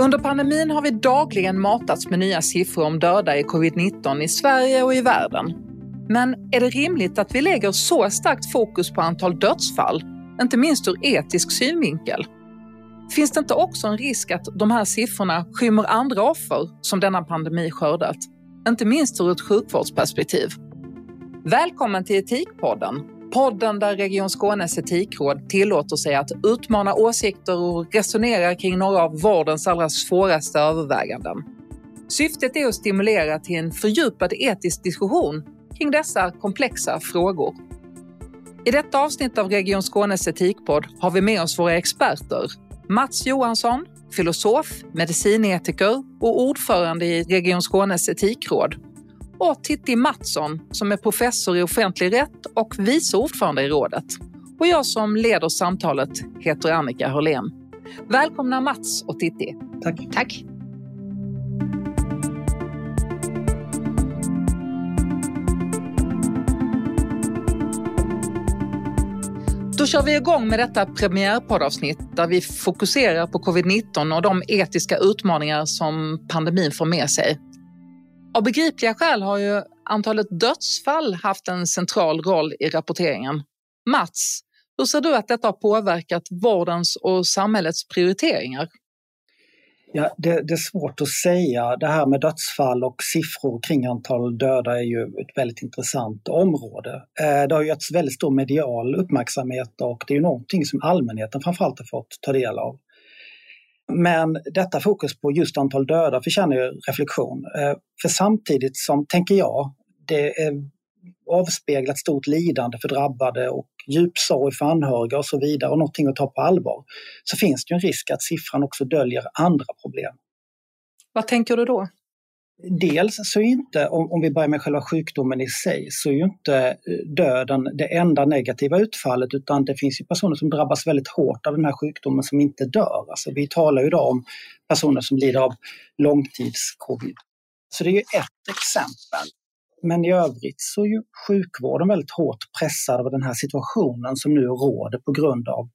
Under pandemin har vi dagligen matats med nya siffror om döda i covid-19 i Sverige och i världen. Men är det rimligt att vi lägger så starkt fokus på antal dödsfall, inte minst ur etisk synvinkel? Finns det inte också en risk att de här siffrorna skymmer andra offer som denna pandemi skördat? Inte minst ur ett sjukvårdsperspektiv. Välkommen till Etikpodden, podden där Region Skånes etikråd tillåter sig att utmana åsikter och resonera kring några av vårdens allra svåraste överväganden. Syftet är att stimulera till en fördjupad etisk diskussion kring dessa komplexa frågor. I detta avsnitt av Region Skånes etikpodd har vi med oss våra experter Mats Johansson, filosof, medicinetiker och ordförande i Region Skånes etikråd och Titti Mattsson som är professor i offentlig rätt och vice ordförande i rådet. Och jag som leder samtalet heter Annika Hörlén. Välkomna Mats och Titti. Tack. Tack. Då kör vi igång med detta premiärpoddavsnitt där vi fokuserar på covid-19 och de etiska utmaningar som pandemin får med sig. Av begripliga skäl har ju antalet dödsfall haft en central roll i rapporteringen. Mats, hur ser du att detta har påverkat vårdens och samhällets prioriteringar? Ja, det, det, är svårt att säga. Det här med dödsfall och siffror kring antal döda är ju ett väldigt intressant område. Eh, det har getts väldigt stor medial uppmärksamhet och det är ju någonting som allmänheten framförallt har fått ta del av. Men detta fokus på just antal döda förtjänar ju reflektion. Eh, för samtidigt som, tänker jag, det är avspeglat stort lidande för drabbade och djup sorg för anhöriga och så vidare och någonting att ta på allvar, så finns det en risk att siffran också döljer andra problem. Vad tänker du då? Dels så är inte, om, vi börjar med själva sjukdomen i sig, så är ju inte eh, döden det enda negativa utfallet utan det finns ju personer som drabbas väldigt hårt av den här sjukdomen som inte dör. Alltså vi talar ju idag om personer som lider av långtidscovid. Så det är ju ett exempel. Men i övrigt så är ju sjukvården väldigt hårt pressad av den här situationen som nu råder på grund av,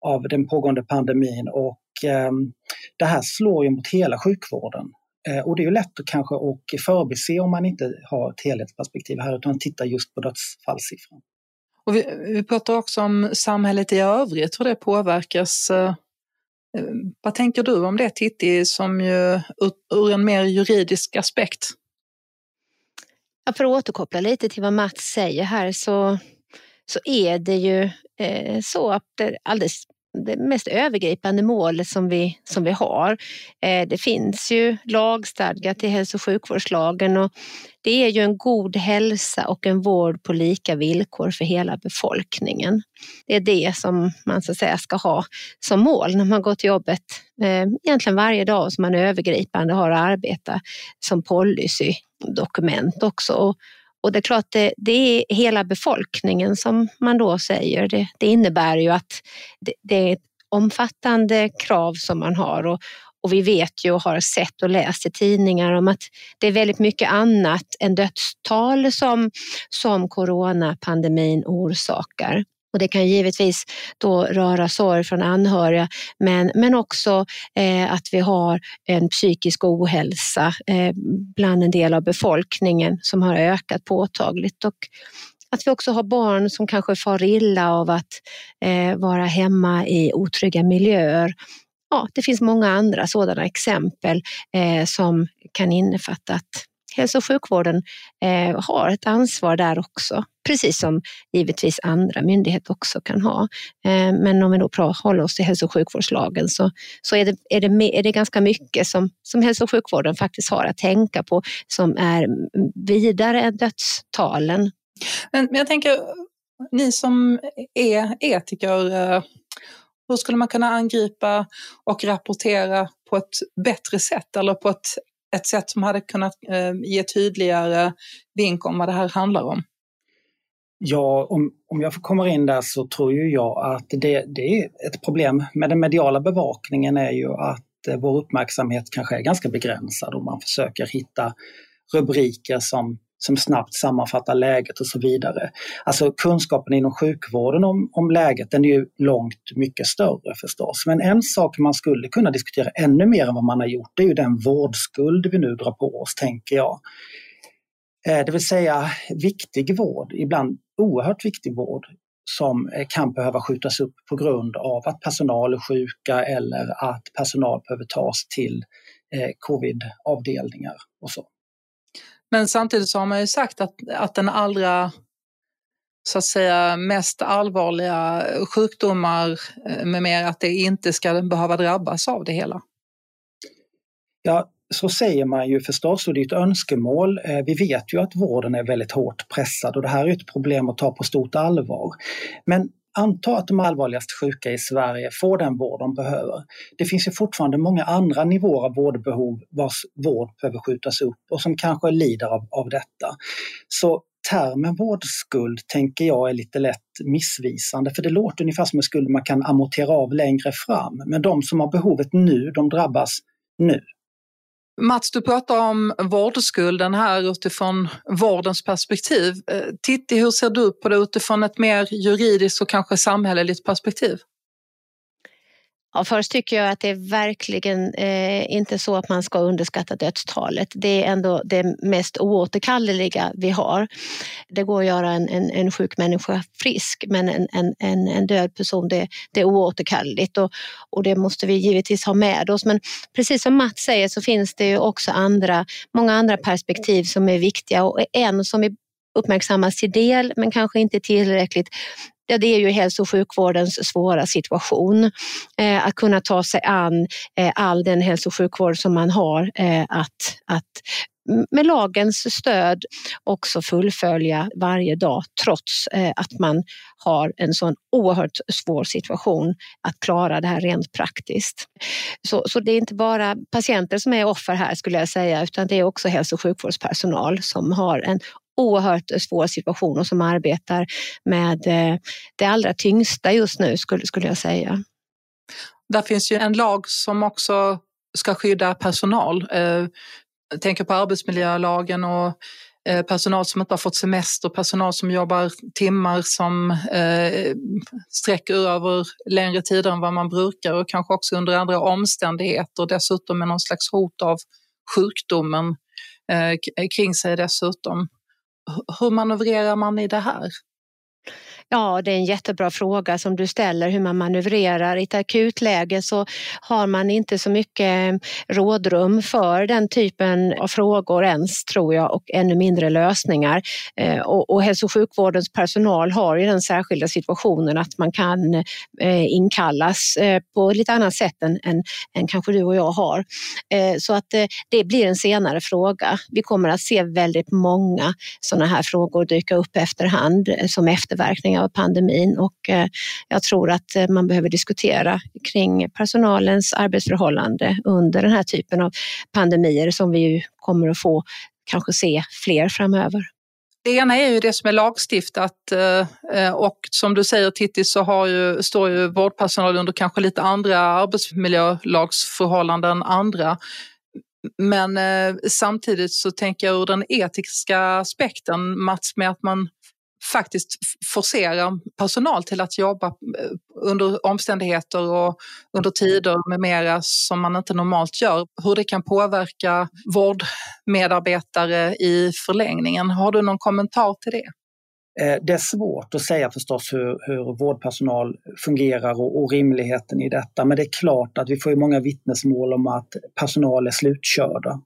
av den pågående pandemin och eh, det här slår ju mot hela sjukvården. Eh, och det är ju lätt att kanske att förbise om man inte har ett helhetsperspektiv här utan tittar just på dödsfallssiffran. Och vi, vi pratar också om samhället i övrigt, hur det påverkas. Eh, eh, vad tänker du om det Titti, som ju ur, ur en mer juridisk aspekt? Ja, för att återkoppla lite till vad Mats säger här så, så är det ju eh, så att det alldeles det mest övergripande målet som vi, som vi har. Eh, det finns ju lagstadgat i hälso och sjukvårdslagen och det är ju en god hälsa och en vård på lika villkor för hela befolkningen. Det är det som man så att säga ska ha som mål när man går till jobbet eh, egentligen varje dag som man övergripande har att arbeta som policydokument också. Och det är klart, det, det, är hela befolkningen som man då säger. Det, det innebär ju att det, det, är ett omfattande krav som man har och, och vi vet ju och har sett och läst i tidningar om att det är väldigt mycket annat än dödstal som, som coronapandemin orsakar. Och det kan givetvis då röra sorg från anhöriga men, men också eh, att vi har en psykisk ohälsa eh, bland en del av befolkningen som har ökat påtagligt. Och att vi också har barn som kanske far illa av att eh, vara hemma i otrygga miljöer. Ja, det finns många andra sådana exempel eh, som kan innefatta att hälso och sjukvården eh, har ett ansvar där också, precis som givetvis andra myndigheter också kan ha. Eh, men om vi då håller oss till hälso och sjukvårdslagen så, så är, det, är, det, är det ganska mycket som, som hälso och sjukvården faktiskt har att tänka på som är vidare än dödstalen. Men, men jag tänker, ni som är etiker, eh, hur skulle man kunna angripa och rapportera på ett bättre sätt eller på ett ett sätt som hade kunnat eh, ge tydligare vink om vad det här handlar om? Ja, om, om jag får komma in där så tror ju jag att det, det är ett problem med den mediala bevakningen är ju att eh, vår uppmärksamhet kanske är ganska begränsad och man försöker hitta rubriker som som snabbt sammanfattar läget och så vidare. Alltså kunskapen inom sjukvården om, om läget den är ju långt mycket större förstås. Men en sak man skulle kunna diskutera ännu mer än vad man har gjort det är ju den vårdskuld vi nu drar på oss, tänker jag. Eh, det vill säga viktig vård, ibland oerhört viktig vård som eh, kan behöva skjutas upp på grund av att personal är sjuka eller att personal behöver tas till eh, covid-avdelningar och så. Men samtidigt så har man ju sagt att, att den allra så att säga mest allvarliga sjukdomar eh, med mer att det inte ska behöva drabbas av det hela. Ja, så säger man ju förstås och det är ett önskemål. Eh, vi vet ju att vården är väldigt hårt pressad och det här är ett problem att ta på stort allvar. Men anta att de allvarligast sjuka i Sverige får den vård de behöver. Det finns ju fortfarande många andra nivåer av vårdbehov vars vård behöver skjutas upp och som kanske lider av, av detta. Så termen vårdskuld tänker jag är lite lätt missvisande för det låter ungefär som en skuld man kan amortera av längre fram. Men de som har behovet nu, de drabbas nu. Mats, du pratar om vårdskulden här utifrån vårdens perspektiv. Eh, Titti, hur ser du på det utifrån ett mer juridiskt och kanske samhälleligt perspektiv? Ja, först tycker jag att det är verkligen eh, inte så att man ska underskatta dödstalet. Det är ändå det mest oåterkalleliga vi har. Det går att göra en, en, en sjuk människa frisk men en, en, en död person det, det är oåterkalleligt och, och det måste vi givetvis ha med oss. Men precis som Mats säger så finns det ju också andra, många andra perspektiv som är viktiga och en som vi uppmärksammas till del men kanske inte tillräckligt ja, det är ju hälso och sjukvårdens svåra situation. Eh, att kunna ta sig an eh, all den hälso och sjukvård som man har eh, att, att med lagens stöd också fullfölja varje dag trots eh, att man har en sån oerhört svår situation att klara det här rent praktiskt. Så, så det är inte bara patienter som är offer här skulle jag säga utan det är också hälso och sjukvårdspersonal som har en oerhört svår situation och som arbetar med eh, det allra tyngsta just nu skulle, skulle jag säga. Där finns ju en lag som också ska skydda personal. Eh, jag tänker på arbetsmiljölagen och eh, personal som inte har fått semester, personal som jobbar timmar som eh, sträcker över längre tider än vad man brukar och kanske också under andra omständigheter dessutom med någon slags hot av sjukdomen eh, kring sig dessutom hur manövrerar man i det här? Ja, det är en jättebra fråga som du ställer hur man manövrerar. I ett akutläge så har man inte så mycket eh, rådrum för den typen av frågor ens tror jag och ännu mindre lösningar. Eh, och, och hälso och sjukvårdens personal har ju den särskilda situationen att man kan eh, inkallas eh, på lite annat sätt än, än, än kanske du och jag har. Eh, så att det blir en senare fråga. Vi kommer att se väldigt många sådana här frågor dyka upp efterhand som efterverkningar av pandemin och eh, jag tror att eh, man behöver diskutera kring personalens arbetsförhållande under den här typen av pandemier som vi ju kommer att få kanske se fler framöver. Det ena är ju det som är lagstiftat eh, och som du säger Titti så har ju, står ju vårdpersonal under kanske lite andra arbetsmiljölagsförhållanden än andra. Men samtidigt så tänker jag ur den etiska aspekten Mats med att man faktiskt forcera personal till att jobba eh, under omständigheter och under tider med mera som man inte normalt gör. Hur det kan påverka vårdmedarbetare i förlängningen. Har du någon kommentar till det? Eh, det är svårt att säga förstås hur, hur vårdpersonal fungerar och, och, rimligheten i detta. Men det är klart att vi får många vittnesmål om att personal är slutkörda.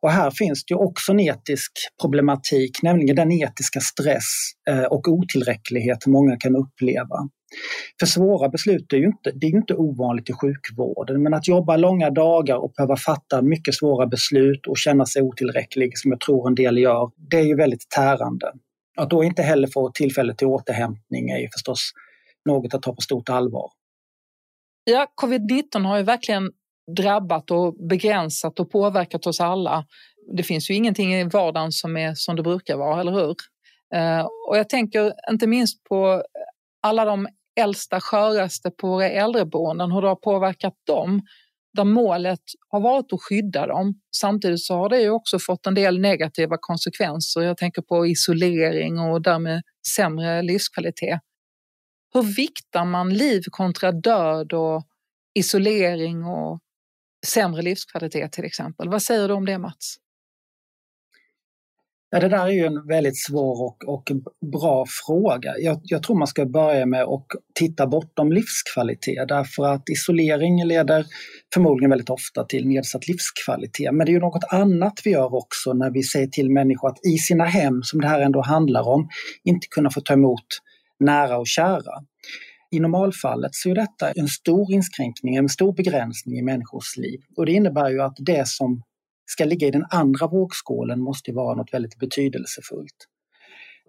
Och här finns det också en etisk problematik, nämligen den etiska stress eh, och otillräcklighet många kan uppleva. För svåra beslut är ju inte, det är inte ovanligt i sjukvården, men att jobba långa dagar och behöva fatta mycket svåra beslut och känna sig otillräcklig, som jag tror en del gör, det är ju väldigt tärande. Att då inte heller få tillfälle till återhämtning är ju förstås något att ta på stort allvar. Ja, covid-19 har ju verkligen drabbat och begränsat och påverkat oss alla. Det finns ju ingenting i vardagen som är som det brukar vara, eller hur? Eh, och jag tänker inte minst på alla de äldsta, sköraste på våra äldreboenden, hur det har påverkat dem där målet har varit att skydda dem. Samtidigt så har det ju också fått en del negativa konsekvenser. Jag tänker på isolering och därmed sämre livskvalitet. Hur viktar man liv kontra död och isolering och sämre livskvalitet till exempel? Vad säger du om det Mats? Ja, det där är ju en väldigt svår och, och bra fråga. Jag, jag, tror man ska börja med att titta bortom livskvalitet därför att isolering leder förmodligen väldigt ofta till nedsatt livskvalitet. Men det är ju något annat vi gör också när vi säger till människor att i sina hem, som det här ändå handlar om, inte kunna få ta emot nära och kära. I normalfallet så är detta en stor inskränkning, en stor begränsning i människors liv. Och det innebär ju att det som ska ligga i den andra vågskålen måste vara något väldigt betydelsefullt.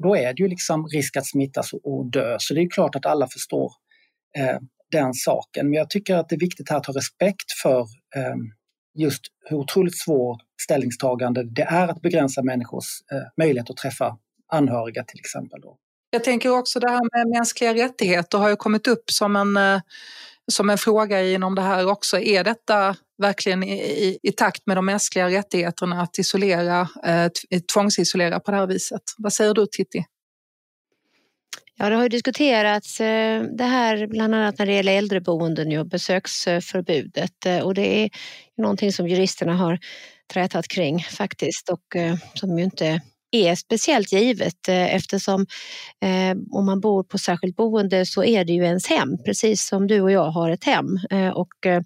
Då är det ju liksom risk att smittas och dö, så det är klart att alla förstår eh, den saken. Men jag tycker att det är viktigt här att ha respekt för eh, just hur otroligt svårt ställningstagande det är att begränsa människors eh, möjlighet att träffa anhöriga till exempel. Då. Jag tänker också det här med mänskliga rättigheter har ju kommit upp som en, eh, som en fråga inom det här också. Är detta verkligen i, i, i takt med de mänskliga rättigheterna att isolera, eh, eh tvångsisolera på det här viset? Vad säger du Titti? Ja, det har ju diskuterats eh, det här bland annat när det gäller äldreboenden och besöksförbudet eh, och det är någonting som juristerna har trätat kring faktiskt och som ju inte är speciellt givet eh, eftersom eh, om man bor på särskilt boende så är det ju ens hem, precis som du och jag har ett hem. Eh, och eh,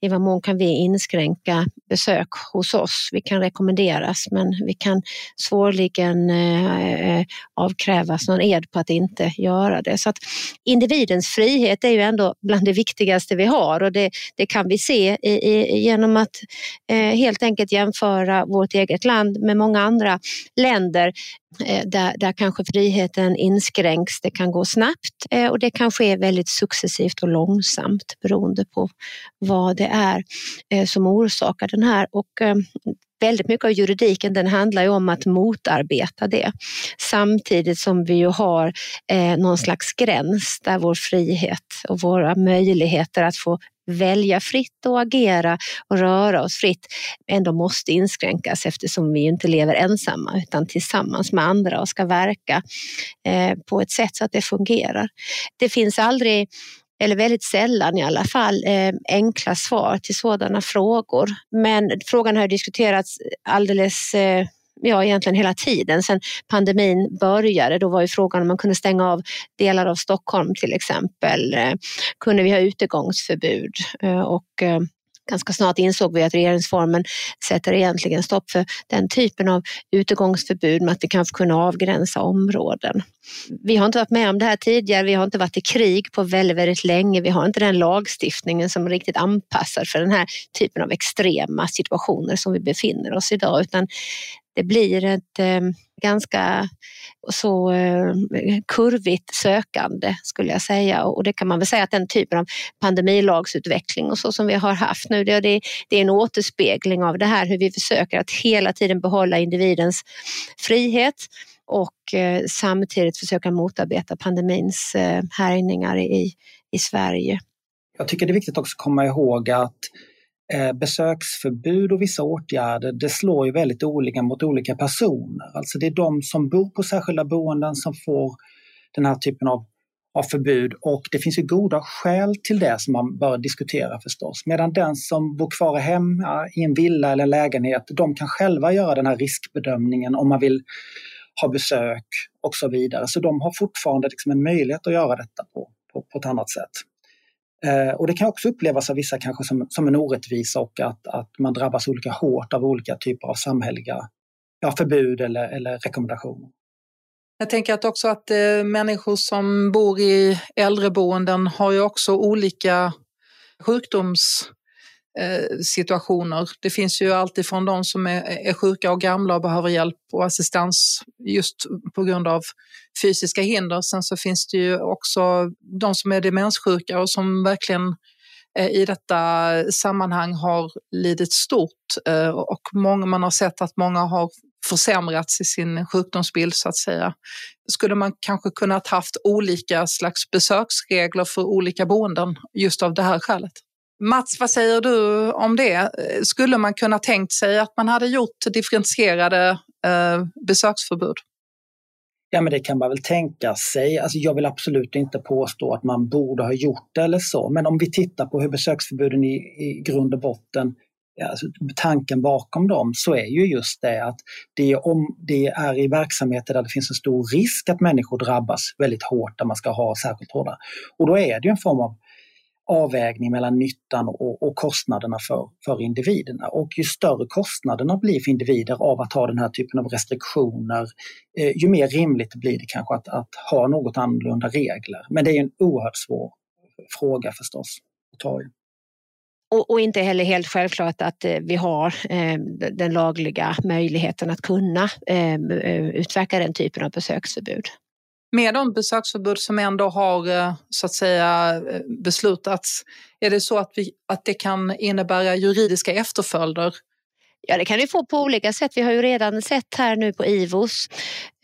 i vad mån kan vi inskränka besök hos oss? Vi kan rekommenderas men vi kan svårligen eh, eh avkrävas någon ed på att inte göra det. Så att individens frihet är ju ändå bland det viktigaste vi har och det, det kan vi se i, i, genom att eh, helt enkelt jämföra vårt eget land med många andra länder länder eh, där, där kanske friheten inskränks. Det kan gå snabbt eh, och det kan ske väldigt successivt och långsamt beroende på vad det är eh, som orsakar den här. Och väldigt mycket av juridiken den handlar ju om att motarbeta det. Samtidigt som vi ju har eh, någon slags gräns där vår frihet och våra möjligheter att få välja fritt och agera och röra oss fritt ändå måste inskränkas eftersom vi inte lever ensamma utan tillsammans med andra och ska verka eh, på ett sätt så att det fungerar. Det finns aldrig eller väldigt sällan i alla fall, eh, enkla svar till sådana frågor. Men frågan har diskuterats alldeles eh, ja, egentligen hela tiden sedan pandemin började. Då var ju frågan om man kunde stänga av delar av Stockholm till exempel. Eh, kunde vi ha utegångsförbud? Och ganska snart insåg vi att regeringsformen sätter egentligen stopp för den typen av utegångsförbud med att vi kanske kunna avgränsa områden. Vi har inte varit med om det här tidigare, vi har inte varit i krig på väldigt, väldigt länge, vi har inte den lagstiftningen som riktigt anpassad för den här typen av extrema situationer som vi befinner oss i idag utan det blir ett eh, ganska så eh, kurvigt sökande skulle jag säga och det kan man väl säga att den typen av pandemilagsutveckling och så som vi har haft nu det, det är en återspegling av det här hur vi försöker att hela tiden behålla individens frihet och eh, samtidigt försöka motarbeta pandemins eh, härjningar i, i Sverige. Jag tycker det är viktigt också att komma ihåg att Eh, besöksförbud och vissa åtgärder, det slår ju väldigt olika mot olika personer. Alltså det är de som bor på särskilda boenden som får den här typen av, av förbud och det finns ju goda skäl till det som man bör diskutera förstås. Medan den som bor kvar hemma i en villa eller en lägenhet, de kan själva göra den här riskbedömningen om man vill ha besök och så vidare. Så de har fortfarande liksom en möjlighet att göra detta på, på, på ett annat sätt. Eh, och det kan också upplevas av vissa kanske som, som en orättvisa och att, att man drabbas olika hårt av olika typer av samhälleliga ja, förbud eller, eller rekommendationer. Jag tänker att också att eh, människor som bor i äldreboenden har ju också olika sjukdoms Eh, situationer. Det finns ju alltifrån de som är, är sjuka och gamla och behöver hjälp och assistans just på grund av fysiska hinder. Sen så finns det ju också de som är demenssjuka och som verkligen eh, i detta sammanhang har lidit stort eh, och många, man har sett att många har försämrats i sin sjukdomsbild så att säga. Skulle man kanske kunnat haft olika slags besöksregler för olika boenden just av det här skälet? Mats, vad säger du om det? Skulle man kunna tänkt sig att man hade gjort differentierade eh, besöksförbud? Ja, men det kan man väl tänka sig. Alltså, jag vill absolut inte påstå att man borde ha gjort det eller så, men om vi tittar på hur besöksförbuden i, i grund och botten alltså, tanken bakom dem så är ju just det att det är, om, det är i verksamheter där det finns en stor risk att människor drabbas väldigt hårt, där man ska ha särskilt hårda. Och då är det en form av avvägning mellan nyttan och, och, kostnaderna för, för individerna. Och ju större kostnaderna blir för individer av att ha den här typen av restriktioner, eh, ju mer rimligt blir det kanske att, att ha något annorlunda regler. Men det är en oerhört svår fråga förstås att ta i. Och, och, inte heller helt självklart att eh, vi har eh, den lagliga möjligheten att kunna eh utverka den typen av besöksförbud. Med de besöksförbud som ändå har eh, så att säga eh, beslutats, är det så att, vi, att det kan innebära juridiska efterföljder Ja, det kan vi få på olika sätt. Vi har ju redan sett här nu på IVOs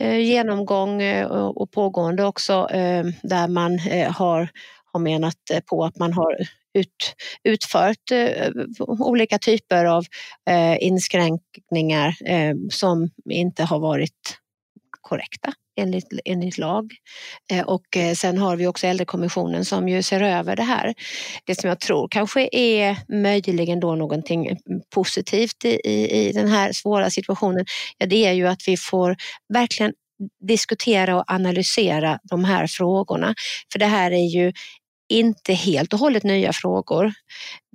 eh, genomgång eh, och pågående också eh, där man eh, har, har menat på att man har ut, utfört olika typer av inskränkningar som inte har varit korrekta enligt, enligt lag. Eh, och eh, sen har vi också Äldrekommissionen som ju ser över det här. Det som jag tror kanske är möjligen då någonting positivt i, i, i den här svåra situationen, ja, det är ju att vi får verkligen diskutera och analysera de här frågorna. För det här är ju inte helt och hållet nya frågor.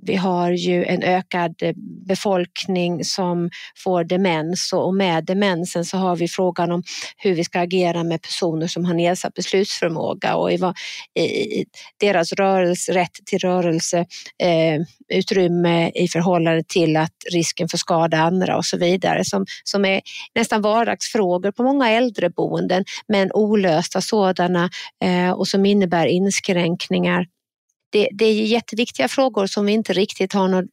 Vi har ju en ökad eh, befolkning som får demens och med demensen så har vi frågan om hur vi ska agera med personer som har nedsatt beslutsförmåga och i, i deras rörelse, rätt till rörelseutrymme eh, i förhållande till att risken för skada andra och så vidare som, som är nästan vardagsfrågor på många äldreboenden men olösta sådana eh, och som innebär inskränkningar det, det, är jätteviktiga frågor som vi inte riktigt har någon,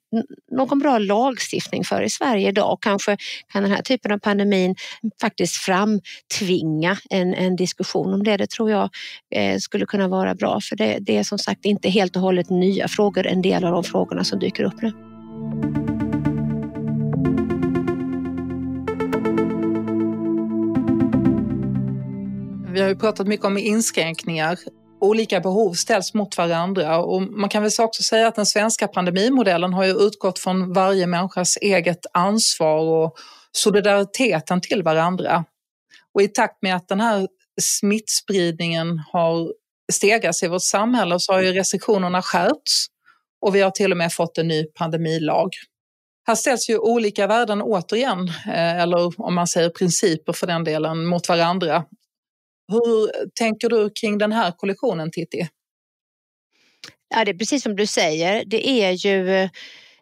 någon bra lagstiftning för i Sverige idag. Kanske kan den här typen av pandemin faktiskt framtvinga en, en diskussion om det. Det tror jag eh, skulle kunna vara bra för det, det är som sagt inte helt och hållet nya frågor, en del av de frågorna som dyker upp nu. Vi har ju pratat mycket om inskränkningar olika behov ställs mot varandra och man kan väl också säga att den svenska pandemimodellen har ju utgått från varje människas eget ansvar och solidariteten till varandra. Och i takt med att den här smittspridningen har stegats i vårt samhälle så har ju restriktionerna skärpts och vi har till och med fått en ny pandemilag. Här ställs ju olika värden återigen, eh, eller om man säger principer för den delen, mot varandra. Hur tänker du kring den här kollektionen Titti? Ja, det är precis som du säger. Det är ju eh,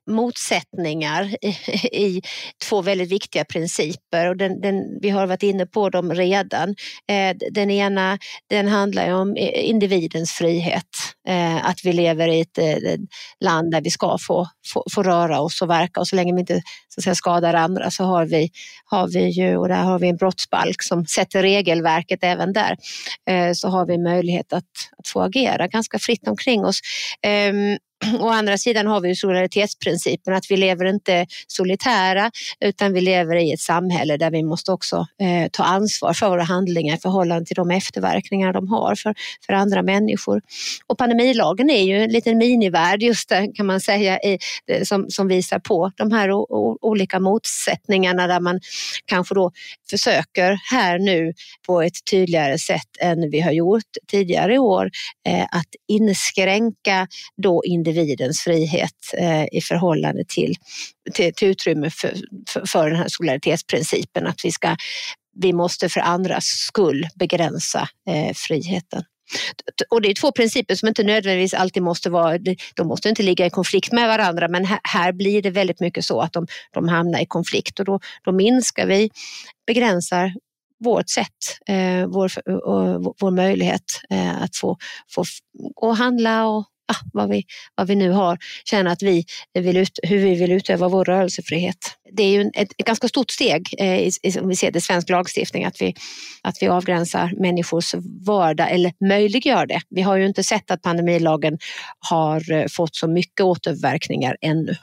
motsättningar i, i två väldigt viktiga principer och den, den, vi har varit inne på dem redan. Eh, den ena den handlar om individens frihet, eh, att vi lever i ett eh, land där vi ska få, få, få röra oss och verka och så länge vi inte så att säga, skadar andra så har vi, har vi ju, och där har vi en brottsbalk som sätter regelverket även där, eh, så har vi möjlighet att, att få agera ganska fritt omkring oss. Ehm, Å andra sidan har vi solidaritetsprincipen att vi lever inte solitära utan vi lever i ett samhälle där vi måste också eh, ta ansvar för våra handlingar i förhållande till de efterverkningar de har för, för andra människor. Och pandemilagen är ju en liten minivärld just där kan man säga i, eh, som, som visar på de här o, o, olika motsättningarna där man kanske då försöker här nu på ett tydligare sätt än vi har gjort tidigare i år eh, att inskränka då individer individens frihet eh, i förhållande till, till, till utrymme för, för, för den här solidaritetsprincipen. Att vi, ska, vi måste för andras skull begränsa eh, friheten. Och det är två principer som inte nödvändigtvis alltid måste vara, de måste inte ligga i konflikt med varandra men här, blir det väldigt mycket så att de, de hamnar i konflikt och då, då minskar vi, begränsar vårt sätt, eh, vår, vår möjlighet eh, att få, få gå och handla och ja, vad, vi, vad vi nu har, känner att vi vill ut, hur vi vill utöva vår rörelsefrihet. Det är ju ett, ett ganska stort steg eh, i, om vi ser det i svensk lagstiftning att vi, att vi avgränsar människors vardag eller möjliggör det. Vi har ju inte sett att pandemilagen har eh, fått så mycket återverkningar ännu.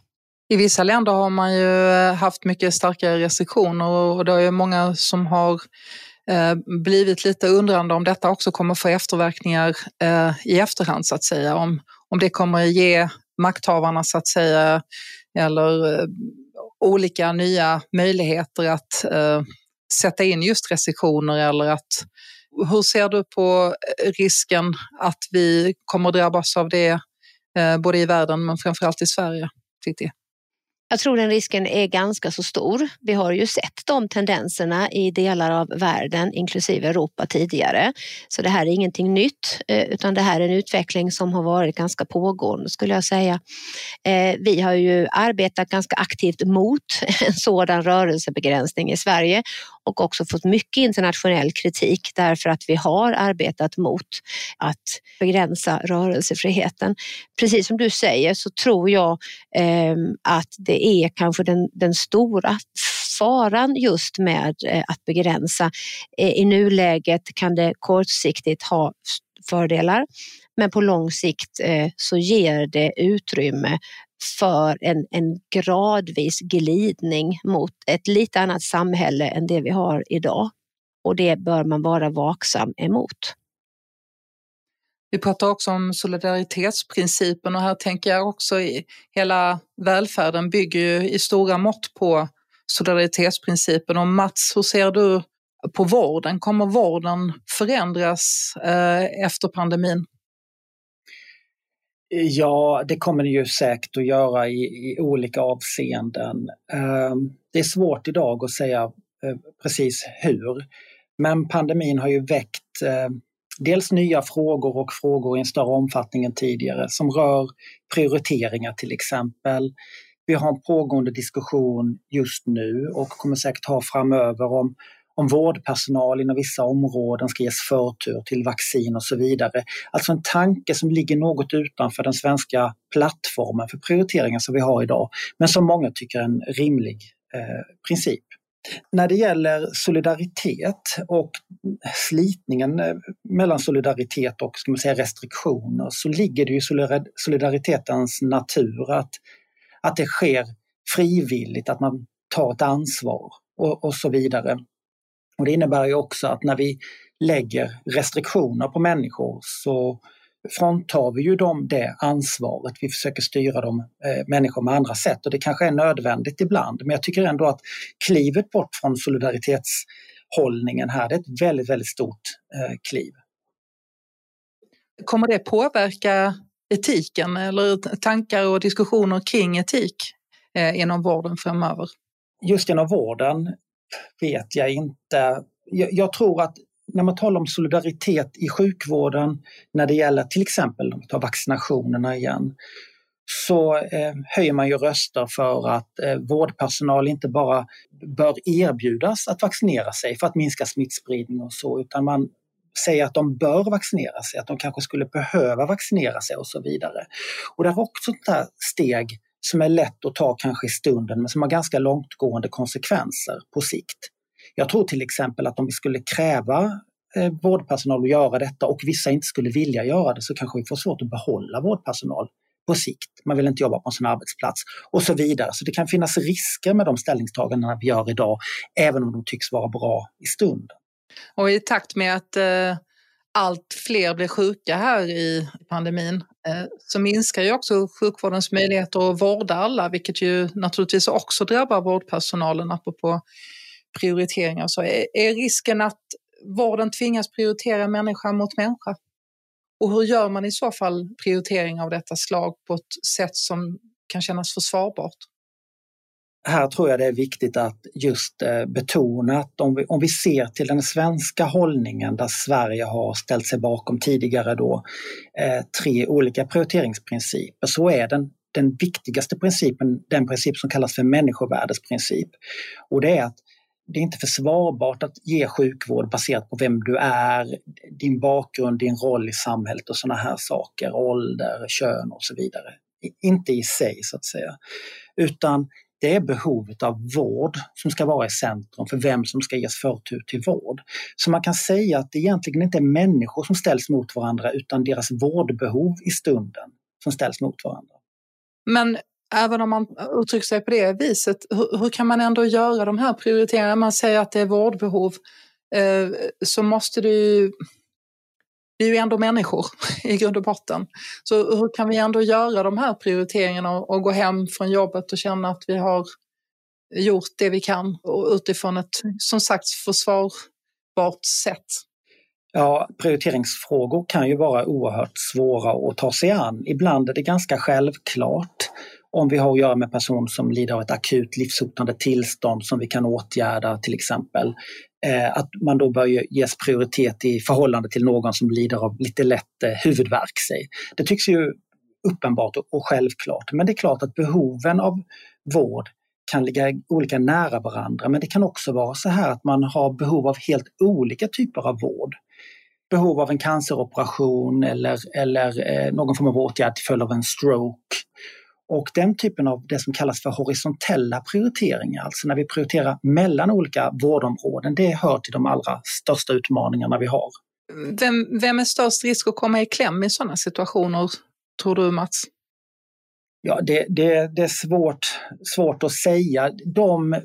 I vissa länder har man ju eh, haft mycket starkare restriktioner och det är ju många som har Eh, blivit lite undrande om detta också kommer få efterverkningar eh, i efterhand så att säga. Om, om det kommer ge makthavarna så att säga eller eh, olika nya möjligheter att eh, sätta in just restriktioner eller att hur ser du på eh, risken att vi kommer drabbas av det både i världen men framförallt i Sverige? Titti? Jag tror den risken är ganska så stor. Vi har ju sett de tendenserna i delar av världen, inklusive Europa tidigare. Så det här är ingenting nytt, eh, utan det här är en utveckling som har varit ganska pågående skulle jag säga. Eh, vi har ju arbetat ganska aktivt mot en sådan rörelsebegränsning i Sverige och också fått mycket internationell kritik därför att vi har arbetat mot att begränsa rörelsefriheten. Precis som du säger så tror jag eh, att det är kanske den, den stora faran just med eh, att begränsa. Eh, I nuläget kan det kortsiktigt ha fördelar men på lång sikt eh, så ger det utrymme för en, en gradvis glidning mot ett lite annat samhälle än det vi har idag. Och det bör man vara vaksam emot. Vi pratar också om solidaritetsprincipen och här tänker jag också i hela välfärden bygger ju i stora mått på solidaritetsprincipen. Och Mats, hur ser du på vården? Kommer vården förändras eh, efter pandemin? Ja, det kommer det ju säkert att göra i, i olika avseenden. Ehm, det är svårt idag att säga eh, precis hur. Men pandemin har ju väckt ehm, dels nya frågor och frågor i en större omfattning än tidigare som rör prioriteringar till exempel. Vi har en pågående diskussion just nu och kommer säkert ha framöver om om vårdpersonal inom vissa områden ska ges förtur till vaccin och så vidare. Alltså en tanke som ligger något utanför den svenska plattformen för prioriteringar som vi har idag, men som många tycker är en rimlig eh, princip. När det gäller solidaritet och slitningen eh, mellan solidaritet och ska man säga, restriktioner så ligger det i solidaritetens natur att, att det sker frivilligt, att man tar ett ansvar och, och så vidare. Och det innebär ju också att när vi lägger restriktioner på människor så fråntar vi ju dem det ansvaret. Vi försöker styra de eh, människor med andra sätt och det kanske är nödvändigt ibland. Men jag tycker ändå att klivet bort från solidaritetshållningen här, det är ett väldigt, väldigt stort eh, kliv. Kommer det påverka etiken eller tankar och diskussioner kring etik eh, inom vården framöver? Just inom vården vet jag inte. Jag, jag, tror att när man talar om solidaritet i sjukvården när det gäller till exempel om vi tar vaccinationerna igen, så eh, höjer man ju röster för att eh, vårdpersonal inte bara bör erbjudas att vaccinera sig för att minska smittspridning och så, utan man säger att de bör vaccinera sig, att de kanske skulle behöva vaccinera sig och så vidare. Och det är också ett sånt steg som är lätt att ta kanske i stunden men som har ganska långtgående konsekvenser på sikt. Jag tror till exempel att om vi skulle kräva eh, vårdpersonal att göra detta och vissa inte skulle vilja göra det så kanske vi får svårt att behålla vårdpersonal på sikt. Man vill inte jobba på en sån arbetsplats och så vidare. Så det kan finnas risker med de ställningstagandena vi gör idag, även om de tycks vara bra i stunden. Och i takt med att eh, allt fler blir sjuka här i pandemin Eh, så minskar ju också sjukvårdens möjligheter att vårda alla, vilket ju naturligtvis också drabbar vårdpersonalen apropå prioriteringar. Så är, är risken att vården tvingas prioritera människa mot människa? Och hur gör man i så fall prioritering av detta slag på ett sätt som kan kännas försvarbart? Här tror jag det är viktigt att just eh, betona att om vi, om vi ser till den svenska hållningen där Sverige har ställt sig bakom tidigare då eh, tre olika prioriteringsprinciper så är den, den viktigaste principen den princip som kallas för människovärdesprincip. Och det är att det är inte försvarbart att ge sjukvård baserat på vem du är, din bakgrund, din roll i samhället och sådana här saker, ålder, kön och så vidare. Inte i sig så att säga. Utan det är behovet av vård som ska vara i centrum för vem som ska ges förtur till vård. Så man kan säga att det egentligen inte är människor som ställs mot varandra utan deras vårdbehov i stunden som ställs mot varandra. Men även om man uttrycker sig på det viset, hur, hur kan man ändå göra de här prioriteringarna? Man säger att det är vårdbehov, eh, så måste det ju vi är ju ändå människor i grund och botten. Så hur kan vi ändå göra de här prioriteringarna och gå hem från jobbet och känna att vi har gjort det vi kan och utifrån ett, som sagt, försvarbart sätt? Ja, prioriteringsfrågor kan ju vara oerhört svåra att ta sig an. Ibland är det ganska självklart om vi har att göra med person som lider av ett akut livshotande tillstånd som vi kan åtgärda till exempel. Eh, att man då bör ges prioritet i förhållande till någon som lider av lite lätt eh, huvudvärk. Sig. Det tycks ju uppenbart och självklart, men det är klart att behoven av vård kan ligga olika nära varandra, men det kan också vara så här att man har behov av helt olika typer av vård. Behov av en canceroperation eller, eller eh, någon form av åtgärd till följd av en stroke och den typen av det som kallas för horisontella prioriteringar, alltså när vi prioriterar mellan olika vårdområden, det hör till de allra största utmaningarna vi har. Vem, vem är störst risk att komma i kläm i sådana situationer, tror du Mats? Ja, det, det, det, är svårt, svårt att säga. De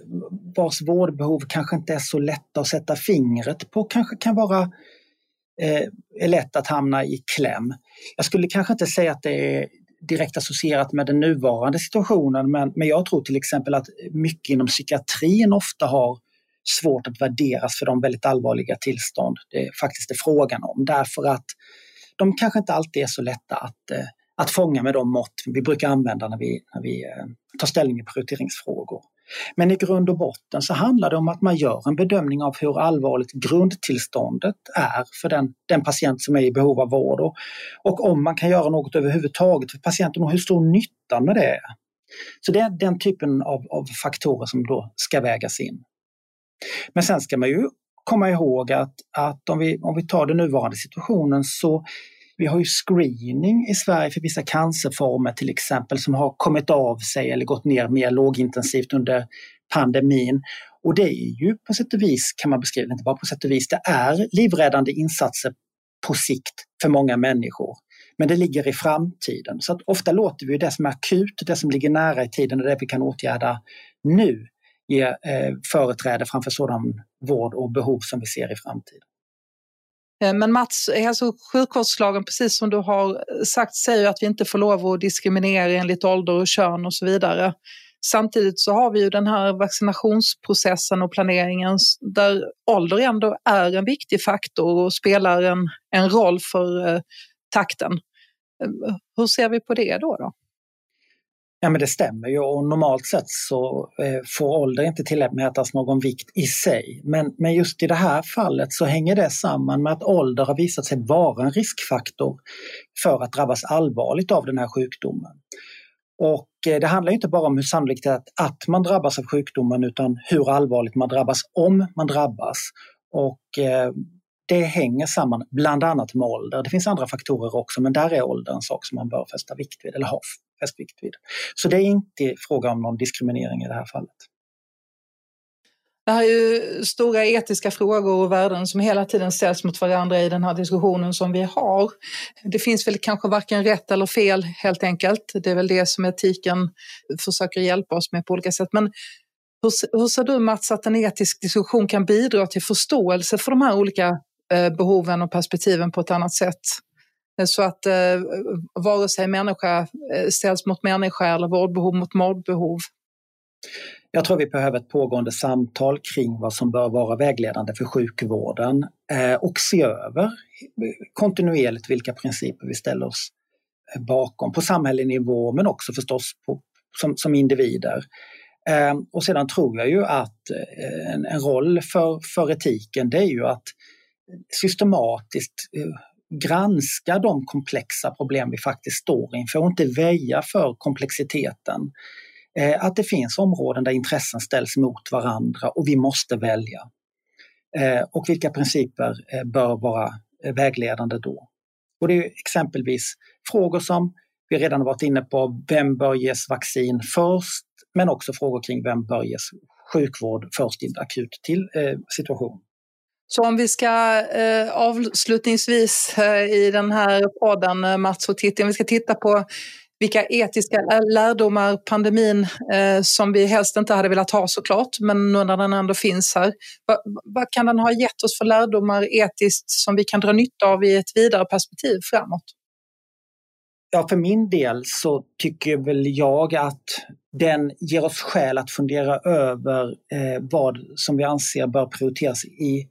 vars vårdbehov kanske inte är så lätta att sätta fingret på kanske kan vara eh, är lätt att hamna i kläm. Jag skulle kanske inte säga att det är direkt associerat med den nuvarande situationen men, men jag tror till exempel att mycket inom psykiatrin ofta har svårt att värderas för de väldigt allvarliga tillstånd det faktiskt är frågan om därför att de kanske inte alltid är så lätta att, eh, att fånga med de mått vi brukar använda när vi, när vi eh, tar ställning i prioriteringsfrågor. Men i grund och botten så handlar det om att man gör en bedömning av hur allvarligt grundtillståndet är för den, den patient som är i behov av vård och, och om man kan göra något överhuvudtaget för patienten och hur stor nyttan med det är. Så det är den typen av, av faktorer som då ska vägas in. Men sen ska man ju komma ihåg att, att om, vi, om vi tar den nuvarande situationen så vi har ju screening i Sverige för vissa cancerformer till exempel som har kommit av sig eller gått ner mer lågintensivt under pandemin. Och det är ju på sätt och vis, kan man beskriva, inte bara på sätt och vis, det är livräddande insatser på sikt för många människor. Men det ligger i framtiden. Så att ofta låter vi det som är akut, det som ligger nära i tiden och det vi kan åtgärda nu ge eh, företräde framför sådan vård och behov som vi ser i framtiden. Eh, men Mats, hälso och sjukvårdslagen, precis som du har sagt, säger att vi inte får lov att diskriminera enligt ålder och kön och så vidare. Samtidigt så har vi ju den här vaccinationsprocessen och planeringen där ålder ändå är en viktig faktor och spelar en, en roll för eh, takten. Eh, hur ser vi på det då? då? Ja men det stämmer ju och normalt sett så eh, får ålder inte tillmätas någon vikt i sig. Men, men just i det här fallet så hänger det samman med att ålder har visat sig vara en riskfaktor för att drabbas allvarligt av den här sjukdomen. Och eh, det handlar inte bara om hur sannolikt det är att, att man drabbas av sjukdomen utan hur allvarligt man drabbas om man drabbas. Och eh, det hänger samman bland annat med ålder. Det finns andra faktorer också men där är ålder en sak som man bör fästa vikt vid eller har fäst vikt vid. Så det är inte fråga om någon diskriminering i det här fallet. Det här är ju stora etiska frågor och värden som hela tiden ställs mot varandra i den här diskussionen som vi har. Det finns väl kanske varken rätt eller fel helt enkelt. Det är väl det som etiken försöker hjälpa oss med på olika sätt. Men hur, hur ser du Mats att en etisk diskussion kan bidra till förståelse för de här olika eh, behoven och perspektiven på ett annat sätt? Eh, så att eh, vare sig människa eh, ställs mot människa eller vårdbehov mot vårdbehov. Jag tror vi behöver ett pågående samtal kring vad som bör vara vägledande för sjukvården eh, och se över kontinuerligt vilka principer vi ställer oss eh, bakom på samhällelig nivå men också förstås på, som, som individer. Eh, och sedan tror jag ju att en, en roll för, för etiken det är ju att systematiskt granska de komplexa problem vi faktiskt står inför och inte väja för komplexiteten. Eh, att det finns områden där intressen ställs mot varandra och vi måste välja. Eh, och vilka principer eh, bör vara vägledande då? Och det är exempelvis frågor som vi redan varit inne på, vem bör ges vaccin först? Men också frågor kring vem bör ges sjukvård först i en akut till, eh, situation. Så om vi ska eh, avslutningsvis eh, i den här podden, eh, Mats och Titti, om vi ska titta på vilka etiska lärdomar pandemin, eh, som vi helst inte hade velat ha såklart, men nu när den ändå finns här. Vad, vad kan den ha gett oss för lärdomar etiskt som vi kan dra nytta av i ett vidare perspektiv framåt? Ja, för min del så tycker väl jag att den ger oss skäl att fundera över eh, vad som vi anser bör prioriteras i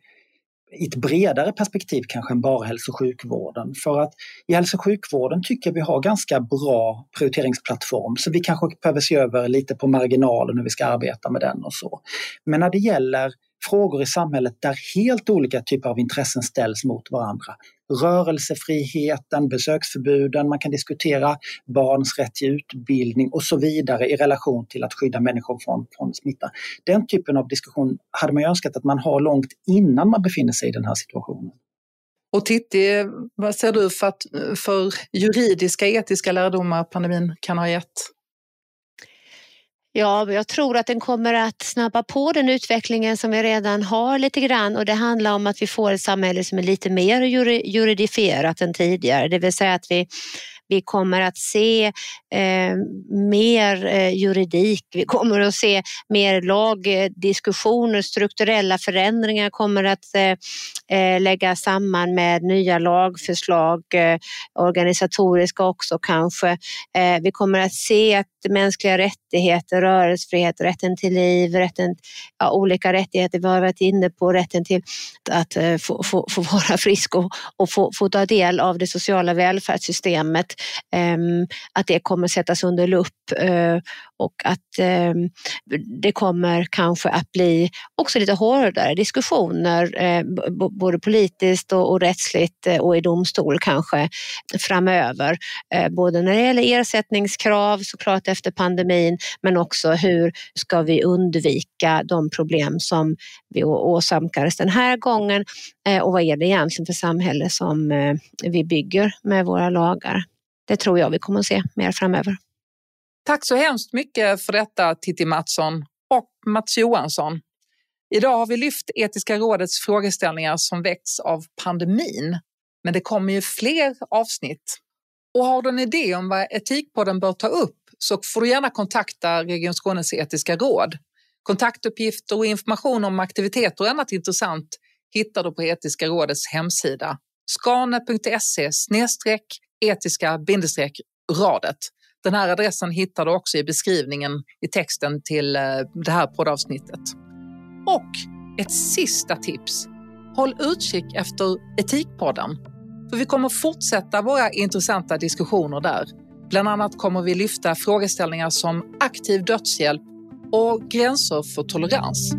i ett bredare perspektiv kanske än bara hälso och sjukvården. För att i hälso och sjukvården tycker jag vi har ganska bra prioriteringsplattform så vi kanske behöver se över lite på marginalen hur vi ska arbeta med den och så. Men när det gäller frågor i samhället där helt olika typer av intressen ställs mot varandra. Rörelsefriheten, besöksförbuden, man kan diskutera barns rätt till utbildning och så vidare i relation till att skydda människor från, från smitta. Den typen av diskussion hade man önskat att man har långt innan man befinner sig i den här situationen. Och Titti, vad ser du för, att, för juridiska, etiska lärdomar pandemin kan ha gett? Ja, jag tror att den kommer att snabba på den utvecklingen som vi redan har lite grann. Och det handlar om att vi får ett samhälle som är lite mer juridifierat än tidigare, det vill säga att vi vi kommer att se eh, mer eh, juridik, vi kommer att se mer lagdiskussioner, eh, strukturella förändringar kommer att eh, eh läggas samman med nya lagförslag, eh, organisatoriska också kanske. Eh, vi kommer att se att mänskliga rättigheter, rörelsefrihet, rätten till liv, rätten, ja, olika rättigheter vi har varit inne på, rätten till att eh, få, få, få vara frisk och, och få, få ta del av det sociala välfärdssystemet. Ehm, att det kommer sättas under lupp eh, och att ehm, det kommer kanske att bli också lite hårdare diskussioner eh, både politiskt och rättsligt eh, och i domstol kanske framöver. Både när det gäller ersättningskrav såklart efter pandemin men också hur ska vi undvika de problem som vi åsamkades den här gången och vad är det egentligen för samhälle som vi bygger med våra lagar det tror jag vi kommer att se mer framöver. Tack så hemskt mycket för detta Titti Mattsson och Mats Johansson. Idag har vi lyft Etiska rådets frågeställningar som väckts av pandemin. Men det kommer ju fler avsnitt. Och har du en idé om vad Etikpodden bör ta upp så får du gärna kontakta Region Skånes etiska råd. Kontaktuppgifter och information om aktiviteter och annat intressant hittar du på Etiska rådets hemsida skane.se etiska bindestreck radet. Den här adressen hittar du också i beskrivningen i texten till eh, det här poddavsnittet. Och ett sista tips. Håll utkik efter Etikpodden. För vi kommer fortsätta våra intressanta diskussioner där. Bland annat kommer vi lyfta frågeställningar som aktiv dödshjälp och gränser för tolerans.